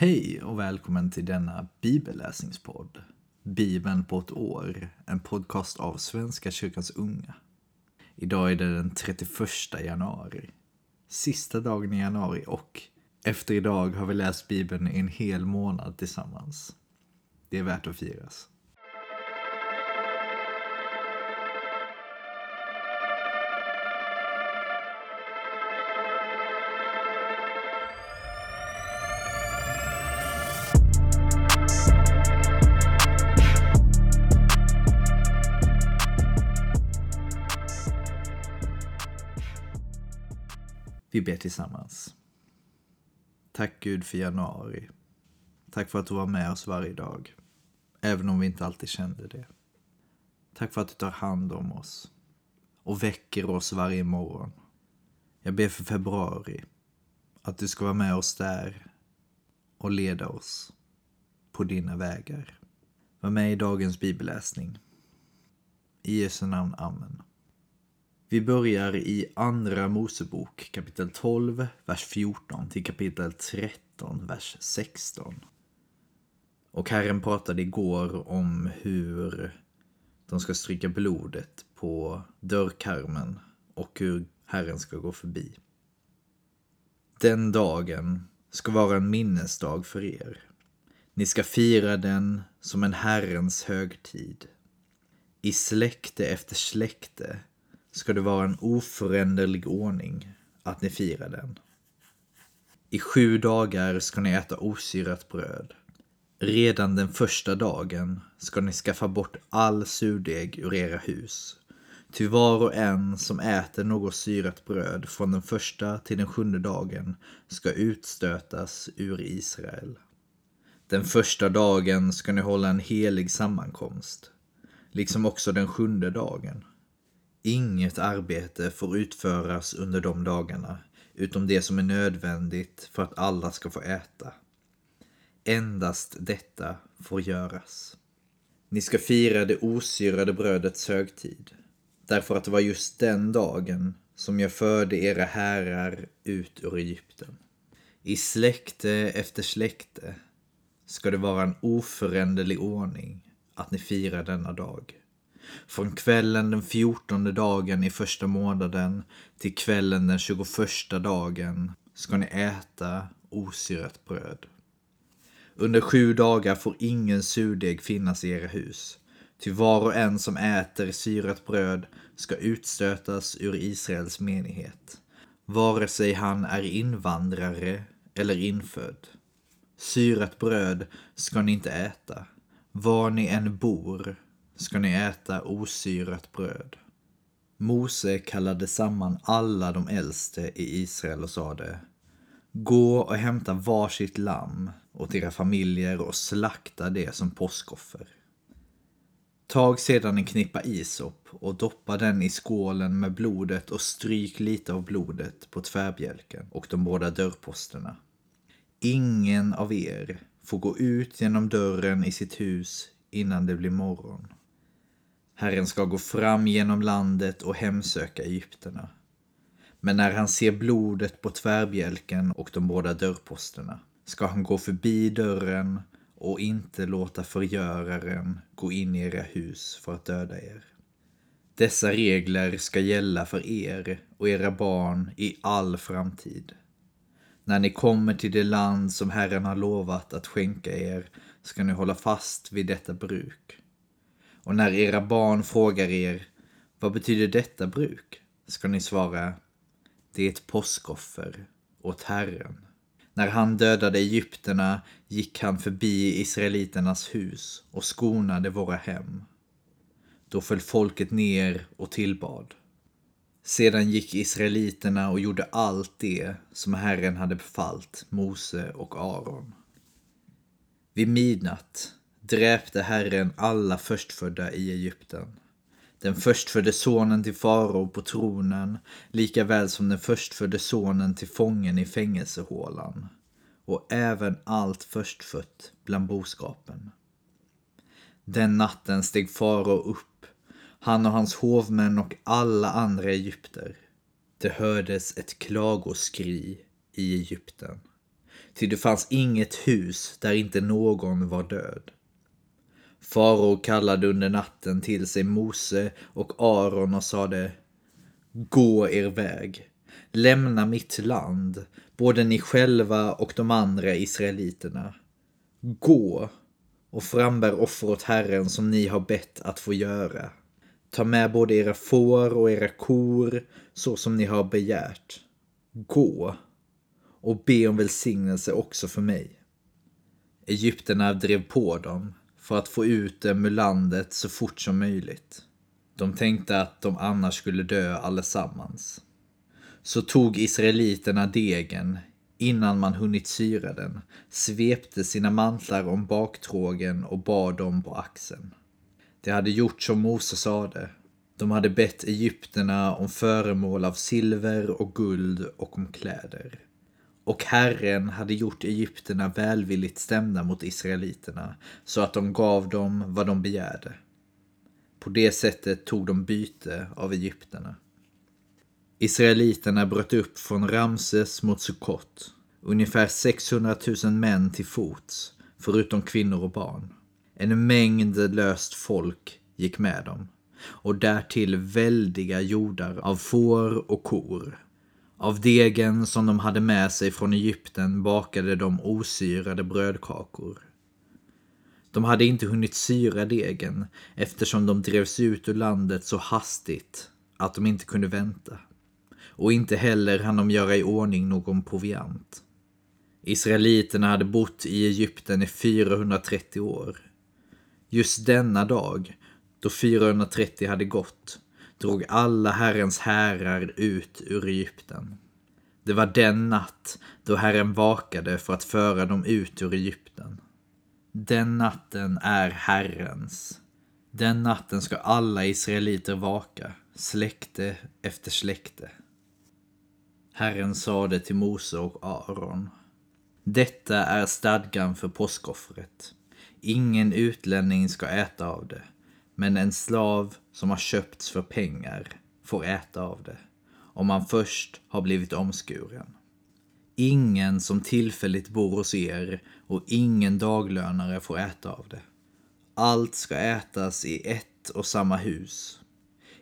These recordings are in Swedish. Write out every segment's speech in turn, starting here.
Hej och välkommen till denna bibelläsningspodd. Bibeln på ett år, en podcast av Svenska kyrkans unga. Idag är det den 31 januari. Sista dagen i januari och efter idag har vi läst Bibeln i en hel månad tillsammans. Det är värt att firas. Vi ber tillsammans. Tack Gud för januari. Tack för att du var med oss varje dag. Även om vi inte alltid kände det. Tack för att du tar hand om oss. Och väcker oss varje morgon. Jag ber för februari. Att du ska vara med oss där. Och leda oss. På dina vägar. Var med i dagens bibelläsning. I Jesu namn, Amen. Vi börjar i Andra Mosebok kapitel 12, vers 14 till kapitel 13, vers 16. Och Herren pratade igår om hur de ska stryka blodet på dörrkarmen och hur Herren ska gå förbi. Den dagen ska vara en minnesdag för er. Ni ska fira den som en Herrens högtid. I släkte efter släkte ska det vara en oföränderlig ordning att ni firar den. I sju dagar ska ni äta osyrat bröd. Redan den första dagen ska ni skaffa bort all surdeg ur era hus. Ty var och en som äter något syrat bröd från den första till den sjunde dagen ska utstötas ur Israel. Den första dagen ska ni hålla en helig sammankomst, liksom också den sjunde dagen. Inget arbete får utföras under de dagarna, utom det som är nödvändigt för att alla ska få äta. Endast detta får göras. Ni ska fira det osyrade brödets högtid, därför att det var just den dagen som jag förde era herrar ut ur Egypten. I släkte efter släkte ska det vara en oföränderlig ordning att ni firar denna dag. Från kvällen den fjortonde dagen i första månaden till kvällen den tjugoförsta dagen ska ni äta osyrat bröd. Under sju dagar får ingen surdeg finnas i era hus. Ty var och en som äter syrat bröd ska utstötas ur Israels menighet, vare sig han är invandrare eller infödd. Syrat bröd ska ni inte äta, var ni än bor ska ni äta osyrat bröd. Mose kallade samman alla de äldste i Israel och sade Gå och hämta varsitt lamm åt era familjer och slakta det som påskoffer. Tag sedan en knippa isop och doppa den i skålen med blodet och stryk lite av blodet på tvärbjälken och de båda dörrposterna. Ingen av er får gå ut genom dörren i sitt hus innan det blir morgon. Herren ska gå fram genom landet och hemsöka egyptierna. Men när han ser blodet på tvärbjälken och de båda dörrposterna ska han gå förbi dörren och inte låta förgöraren gå in i era hus för att döda er. Dessa regler ska gälla för er och era barn i all framtid. När ni kommer till det land som Herren har lovat att skänka er ska ni hålla fast vid detta bruk. Och när era barn frågar er, vad betyder detta bruk? Ska ni svara, det är ett påskoffer åt Herren. När han dödade egyptierna gick han förbi israeliternas hus och skonade våra hem. Då föll folket ner och tillbad. Sedan gick israeliterna och gjorde allt det som Herren hade befallt Mose och Aron. Vid midnatt dräpte Herren alla förstfödda i Egypten. Den förstfödde sonen till farao på tronen, lika väl som den förstfödde sonen till fången i fängelsehålan, och även allt förstfött bland boskapen. Den natten steg farao upp, han och hans hovmän och alla andra egypter. Det hördes ett klagoskri i Egypten. ty det fanns inget hus där inte någon var död. Farao kallade under natten till sig Mose och Aron och sade Gå er väg, lämna mitt land, både ni själva och de andra israeliterna. Gå och frambär offer åt Herren som ni har bett att få göra. Ta med både era får och era kor så som ni har begärt. Gå och be om välsignelse också för mig. Egypterna drev på dem för att få ut dem ur landet så fort som möjligt. De tänkte att de annars skulle dö allesammans. Så tog israeliterna degen innan man hunnit syra den, svepte sina mantlar om baktrågen och bar dem på axeln. De hade gjort som Mose sade. De hade bett egyptierna om föremål av silver och guld och om kläder. Och Herren hade gjort egyptierna välvilligt stämda mot israeliterna så att de gav dem vad de begärde. På det sättet tog de byte av egyptierna. Israeliterna bröt upp från Ramses mot Sukkot. Ungefär 600 000 män till fots, förutom kvinnor och barn. En mängd löst folk gick med dem. Och därtill väldiga jordar av får och kor. Av degen som de hade med sig från Egypten bakade de osyrade brödkakor. De hade inte hunnit syra degen eftersom de drevs ut ur landet så hastigt att de inte kunde vänta. Och inte heller hann de göra i ordning någon proviant. Israeliterna hade bott i Egypten i 430 år. Just denna dag, då 430 hade gått, drog alla Herrens härar ut ur Egypten. Det var den natt då Herren vakade för att föra dem ut ur Egypten. Den natten är Herrens. Den natten ska alla israeliter vaka, släkte efter släkte. Herren sade till Mose och Aron. Detta är stadgan för påskoffret. Ingen utlänning ska äta av det, men en slav som har köpts för pengar får äta av det, om han först har blivit omskuren. Ingen som tillfälligt bor hos er och ingen daglönare får äta av det. Allt ska ätas i ett och samma hus.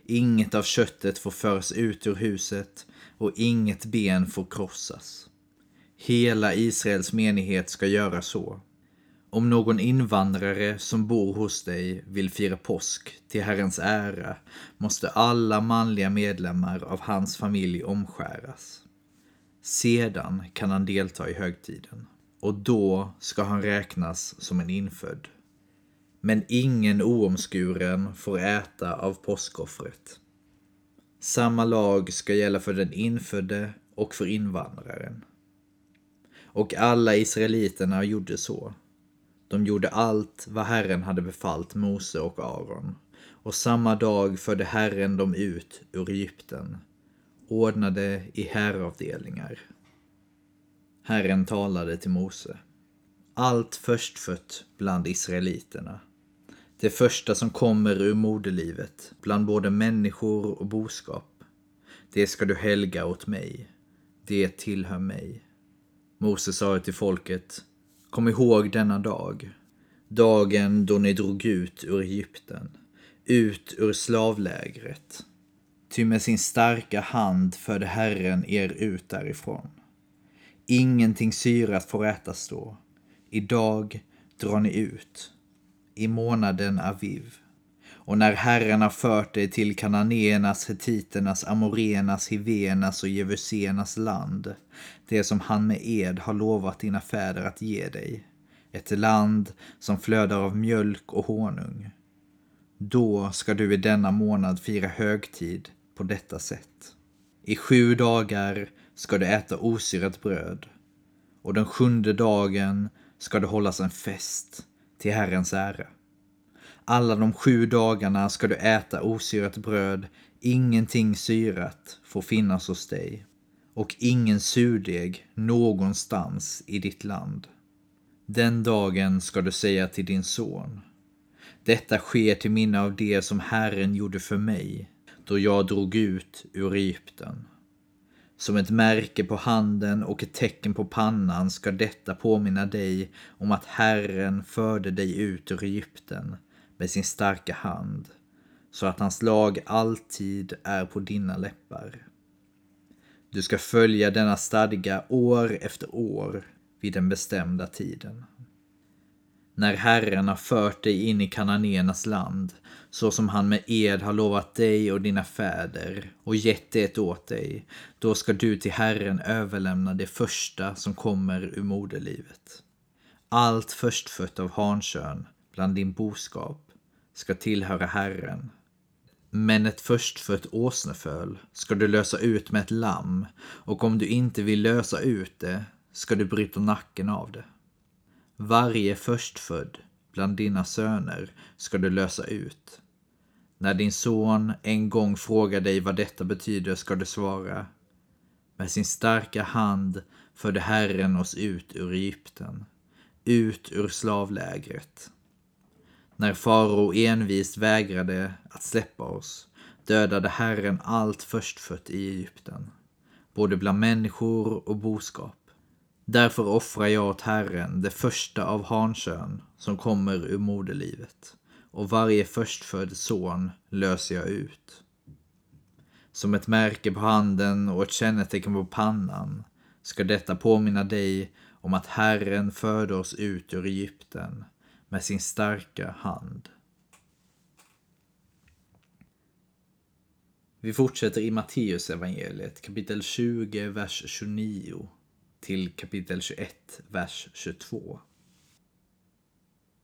Inget av köttet får föras ut ur huset och inget ben får krossas. Hela Israels menighet ska göra så. Om någon invandrare som bor hos dig vill fira påsk till Herrens ära måste alla manliga medlemmar av hans familj omskäras. Sedan kan han delta i högtiden och då ska han räknas som en infödd. Men ingen oomskuren får äta av påskoffret. Samma lag ska gälla för den infödde och för invandraren. Och alla israeliterna gjorde så. De gjorde allt vad Herren hade befallt Mose och Aron. Och samma dag förde Herren dem ut ur Egypten, ordnade i häravdelningar. Herren talade till Mose. Allt förstfött bland israeliterna. Det första som kommer ur moderlivet, bland både människor och boskap. Det ska du helga åt mig. Det tillhör mig. Mose sa till folket, kom ihåg denna dag, dagen då ni drog ut ur Egypten, ut ur slavlägret. Ty med sin starka hand förde Herren er ut därifrån. Ingenting syrat får ätas då. Idag drar ni ut. I månaden Aviv. Och när Herren har fört dig till kananéernas, hetiternas, amorenas, hivenas och jevusenas land, det som han med ed har lovat dina fäder att ge dig, ett land som flödar av mjölk och honung. Då ska du i denna månad fira högtid på detta sätt. I sju dagar ska du äta osyrat bröd och den sjunde dagen ska det hållas en fest till Herrens ära. Alla de sju dagarna ska du äta osyrat bröd, ingenting syrat får finnas hos dig och ingen surdeg någonstans i ditt land. Den dagen ska du säga till din son. Detta sker till minne av det som Herren gjorde för mig då jag drog ut ur Egypten. Som ett märke på handen och ett tecken på pannan ska detta påminna dig om att Herren förde dig ut ur Egypten med sin starka hand, så att hans lag alltid är på dina läppar. Du ska följa denna stadga år efter år vid den bestämda tiden. När Herren har fört dig in i kananéernas land, så som han med ed har lovat dig och dina fäder och gett det åt dig, då ska du till Herren överlämna det första som kommer ur moderlivet. Allt förstfött av hankön bland din boskap ska tillhöra Herren. Men ett förstfött åsneföl ska du lösa ut med ett lamm och om du inte vill lösa ut det ska du bryta nacken av det. Varje förstfödd bland dina söner ska du lösa ut. När din son en gång frågar dig vad detta betyder ska du svara. Med sin starka hand förde Herren oss ut ur Egypten, ut ur slavlägret. När farao envist vägrade att släppa oss dödade Herren allt förstfött i Egypten, både bland människor och boskap. Därför offrar jag åt Herren det första av hankön som kommer ur moderlivet och varje förstfödd son löser jag ut. Som ett märke på handen och ett kännetecken på pannan ska detta påminna dig om att Herren förde oss ut ur Egypten med sin starka hand. Vi fortsätter i Matteus evangeliet kapitel 20, vers 29 till kapitel 21, vers 22.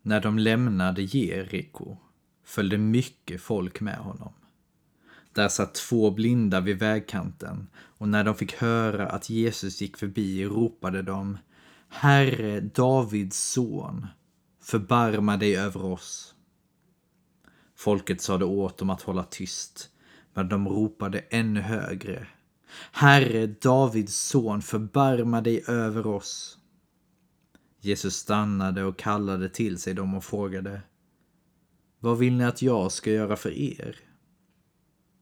När de lämnade Jeriko följde mycket folk med honom. Där satt två blinda vid vägkanten och när de fick höra att Jesus gick förbi ropade de Herre Davids son, förbarma dig över oss. Folket sade åt dem att hålla tyst, men de ropade ännu högre. Herre Davids son, förbarma dig över oss. Jesus stannade och kallade till sig dem och frågade Vad vill ni att jag ska göra för er?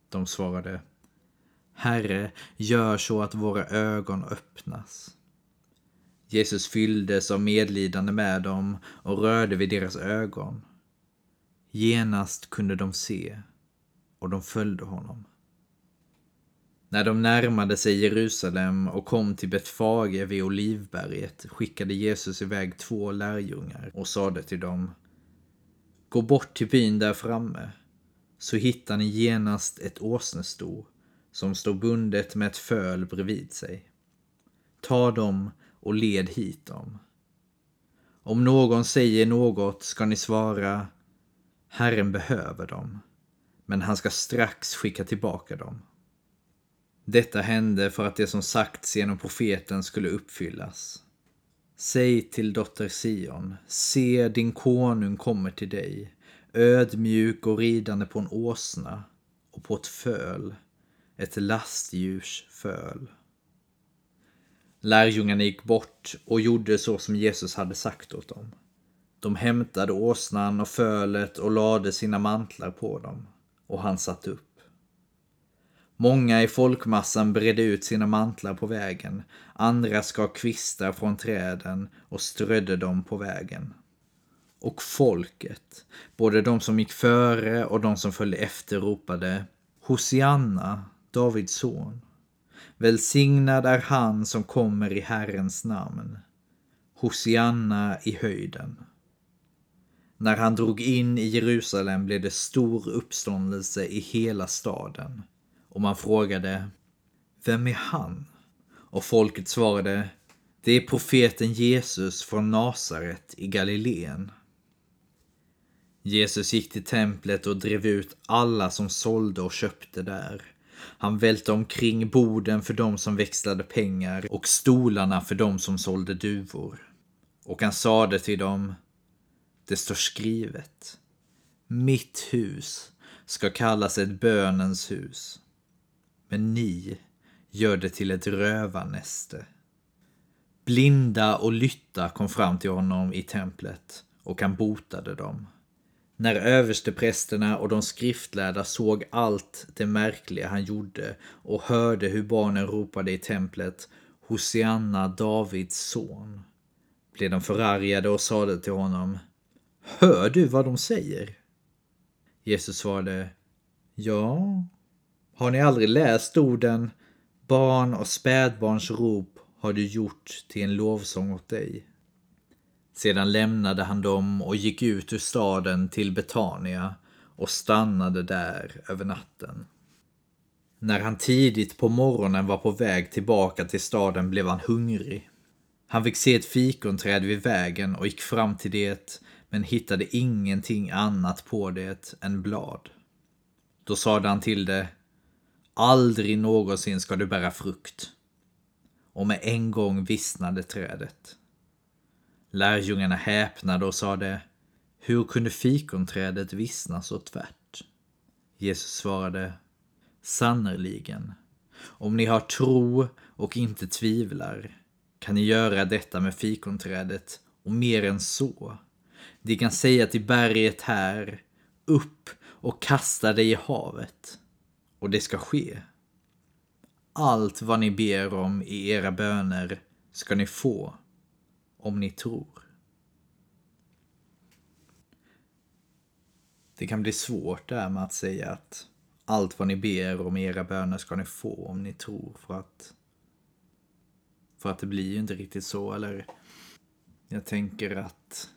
De svarade Herre, gör så att våra ögon öppnas. Jesus fylldes av medlidande med dem och rörde vid deras ögon. Genast kunde de se och de följde honom. När de närmade sig Jerusalem och kom till Betfage vid Olivberget skickade Jesus iväg två lärjungar och sade till dem Gå bort till byn där framme, så hittar ni genast ett åsnesto som står bundet med ett föl bredvid sig. Ta dem och led hit dem. Om någon säger något ska ni svara Herren behöver dem, men han ska strax skicka tillbaka dem. Detta hände för att det som sagts genom profeten skulle uppfyllas. Säg till dotter Sion, se din konung kommer till dig, ödmjuk och ridande på en åsna och på ett föl, ett lastdjurs föl. Lärjungarna gick bort och gjorde så som Jesus hade sagt åt dem. De hämtade åsnan och fölet och lade sina mantlar på dem, och han satt upp. Många i folkmassan bredde ut sina mantlar på vägen, andra skar kvistar från träden och strödde dem på vägen. Och folket, både de som gick före och de som följde efter, ropade Hosianna, Davids son. Välsignad är han som kommer i Herrens namn. Hosianna i höjden. När han drog in i Jerusalem blev det stor uppståndelse i hela staden och man frågade Vem är han? Och folket svarade Det är profeten Jesus från Nasaret i Galileen. Jesus gick till templet och drev ut alla som sålde och köpte där. Han välte omkring borden för de som växlade pengar och stolarna för de som sålde duvor. Och han sade till dem Det står skrivet Mitt hus ska kallas ett bönens hus men ni gör det till ett rövarnäste. Blinda och lytta kom fram till honom i templet och han botade dem. När översteprästerna och de skriftlärda såg allt det märkliga han gjorde och hörde hur barnen ropade i templet Hosianna, Davids son, blev de förargade och sade till honom Hör du vad de säger? Jesus svarade Ja, har ni aldrig läst orden Barn och spädbarns rop har du gjort till en lovsång åt dig? Sedan lämnade han dem och gick ut ur staden till Betania och stannade där över natten. När han tidigt på morgonen var på väg tillbaka till staden blev han hungrig. Han fick se ett fikonträd vid vägen och gick fram till det men hittade ingenting annat på det än blad. Då sade han till det Aldrig någonsin ska du bära frukt. Och med en gång vissnade trädet. Lärjungarna häpnade och sade Hur kunde fikonträdet vissna så tvärt? Jesus svarade Sannerligen, om ni har tro och inte tvivlar kan ni göra detta med fikonträdet och mer än så. De kan säga till berget här, upp och kasta dig i havet. Och det ska ske. Allt vad ni ber om i era böner ska ni få om ni tror. Det kan bli svårt det här med att säga att allt vad ni ber om i era böner ska ni få om ni tror för att för att det blir ju inte riktigt så eller jag tänker att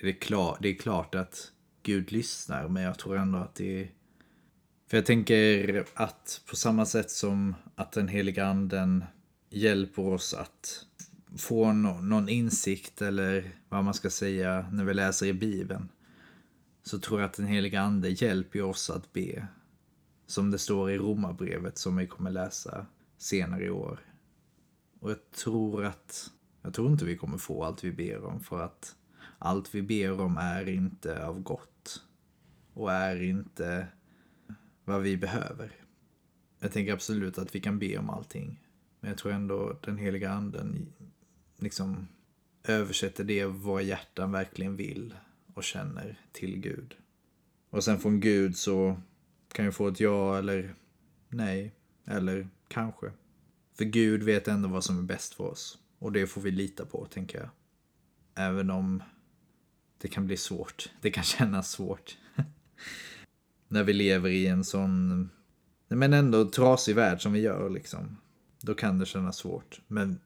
det är, klar, det är klart att Gud lyssnar men jag tror ändå att det är för jag tänker att på samma sätt som att den heliga anden hjälper oss att få någon insikt eller vad man ska säga när vi läser i Bibeln. Så tror jag att den heliga ande hjälper oss att be. Som det står i Romarbrevet som vi kommer läsa senare i år. Och jag tror att, jag tror inte vi kommer få allt vi ber om för att allt vi ber om är inte av gott. Och är inte vad vi behöver. Jag tänker absolut att vi kan be om allting. Men jag tror ändå den heliga anden liksom översätter det våra hjärtan verkligen vill och känner till Gud. Och sen från Gud så kan jag få ett ja eller nej, eller kanske. För Gud vet ändå vad som är bäst för oss. Och det får vi lita på, tänker jag. Även om det kan bli svårt. Det kan kännas svårt. När vi lever i en sån, men ändå trasig värld som vi gör liksom. Då kan det kännas svårt. Men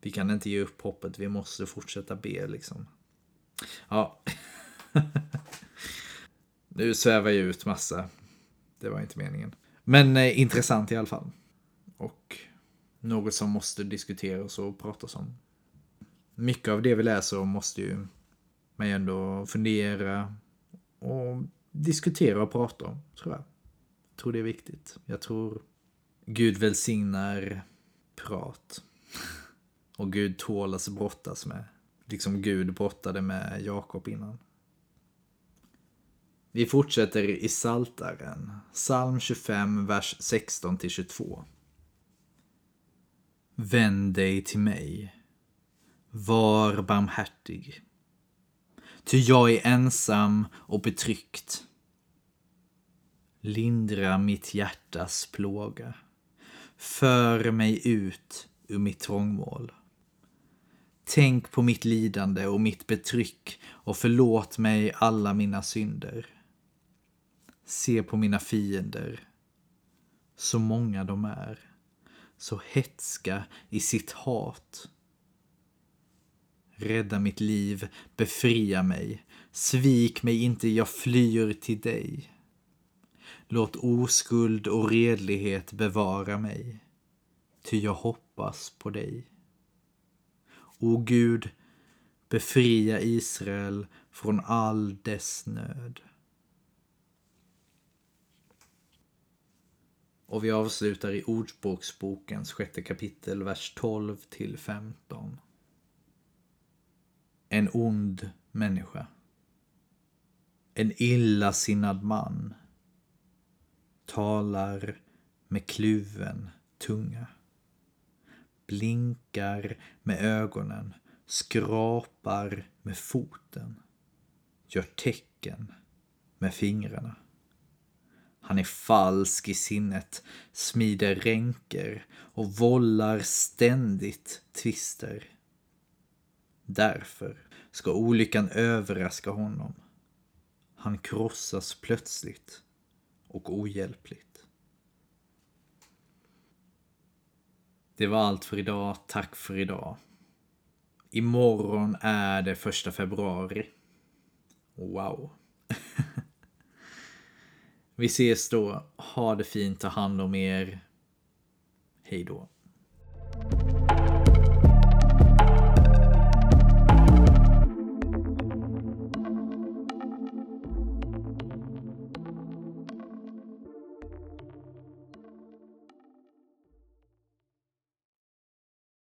vi kan inte ge upp hoppet, vi måste fortsätta be liksom. Ja. nu svävar jag ut massa. Det var inte meningen. Men eh, intressant i alla fall. Och något som måste diskuteras och pratas om. Mycket av det vi läser om måste ju man ändå fundera och diskutera och prata om, tror jag. Jag tror det är viktigt. Jag tror Gud välsignar prat. Och Gud tål att brottas med. Liksom Gud brottade med Jakob innan. Vi fortsätter i Saltaren, psalm 25, vers 16 22. Vänd dig till mig. Var barmhärtig. Ty jag är ensam och betryckt. Lindra mitt hjärtas plåga. För mig ut ur mitt trångmål. Tänk på mitt lidande och mitt betryck och förlåt mig alla mina synder. Se på mina fiender, så många de är, så hetska i sitt hat. Rädda mitt liv, befria mig, svik mig inte, jag flyr till dig. Låt oskuld och redlighet bevara mig, ty jag hoppas på dig. O Gud, befria Israel från all dess nöd. Och vi avslutar i Ordspråksbokens sjätte kapitel, vers 12 till 15. En ond människa. En illasinnad man talar med kluven tunga blinkar med ögonen, skrapar med foten. gör tecken med fingrarna. Han är falsk i sinnet, smider ränker och vållar ständigt tvister. Därför ska olyckan överraska honom. Han krossas plötsligt och ohjälpligt. Det var allt för idag. Tack för idag. Imorgon är det första februari. Wow. Vi ses då. Ha det fint. Ta hand om er. Hej då.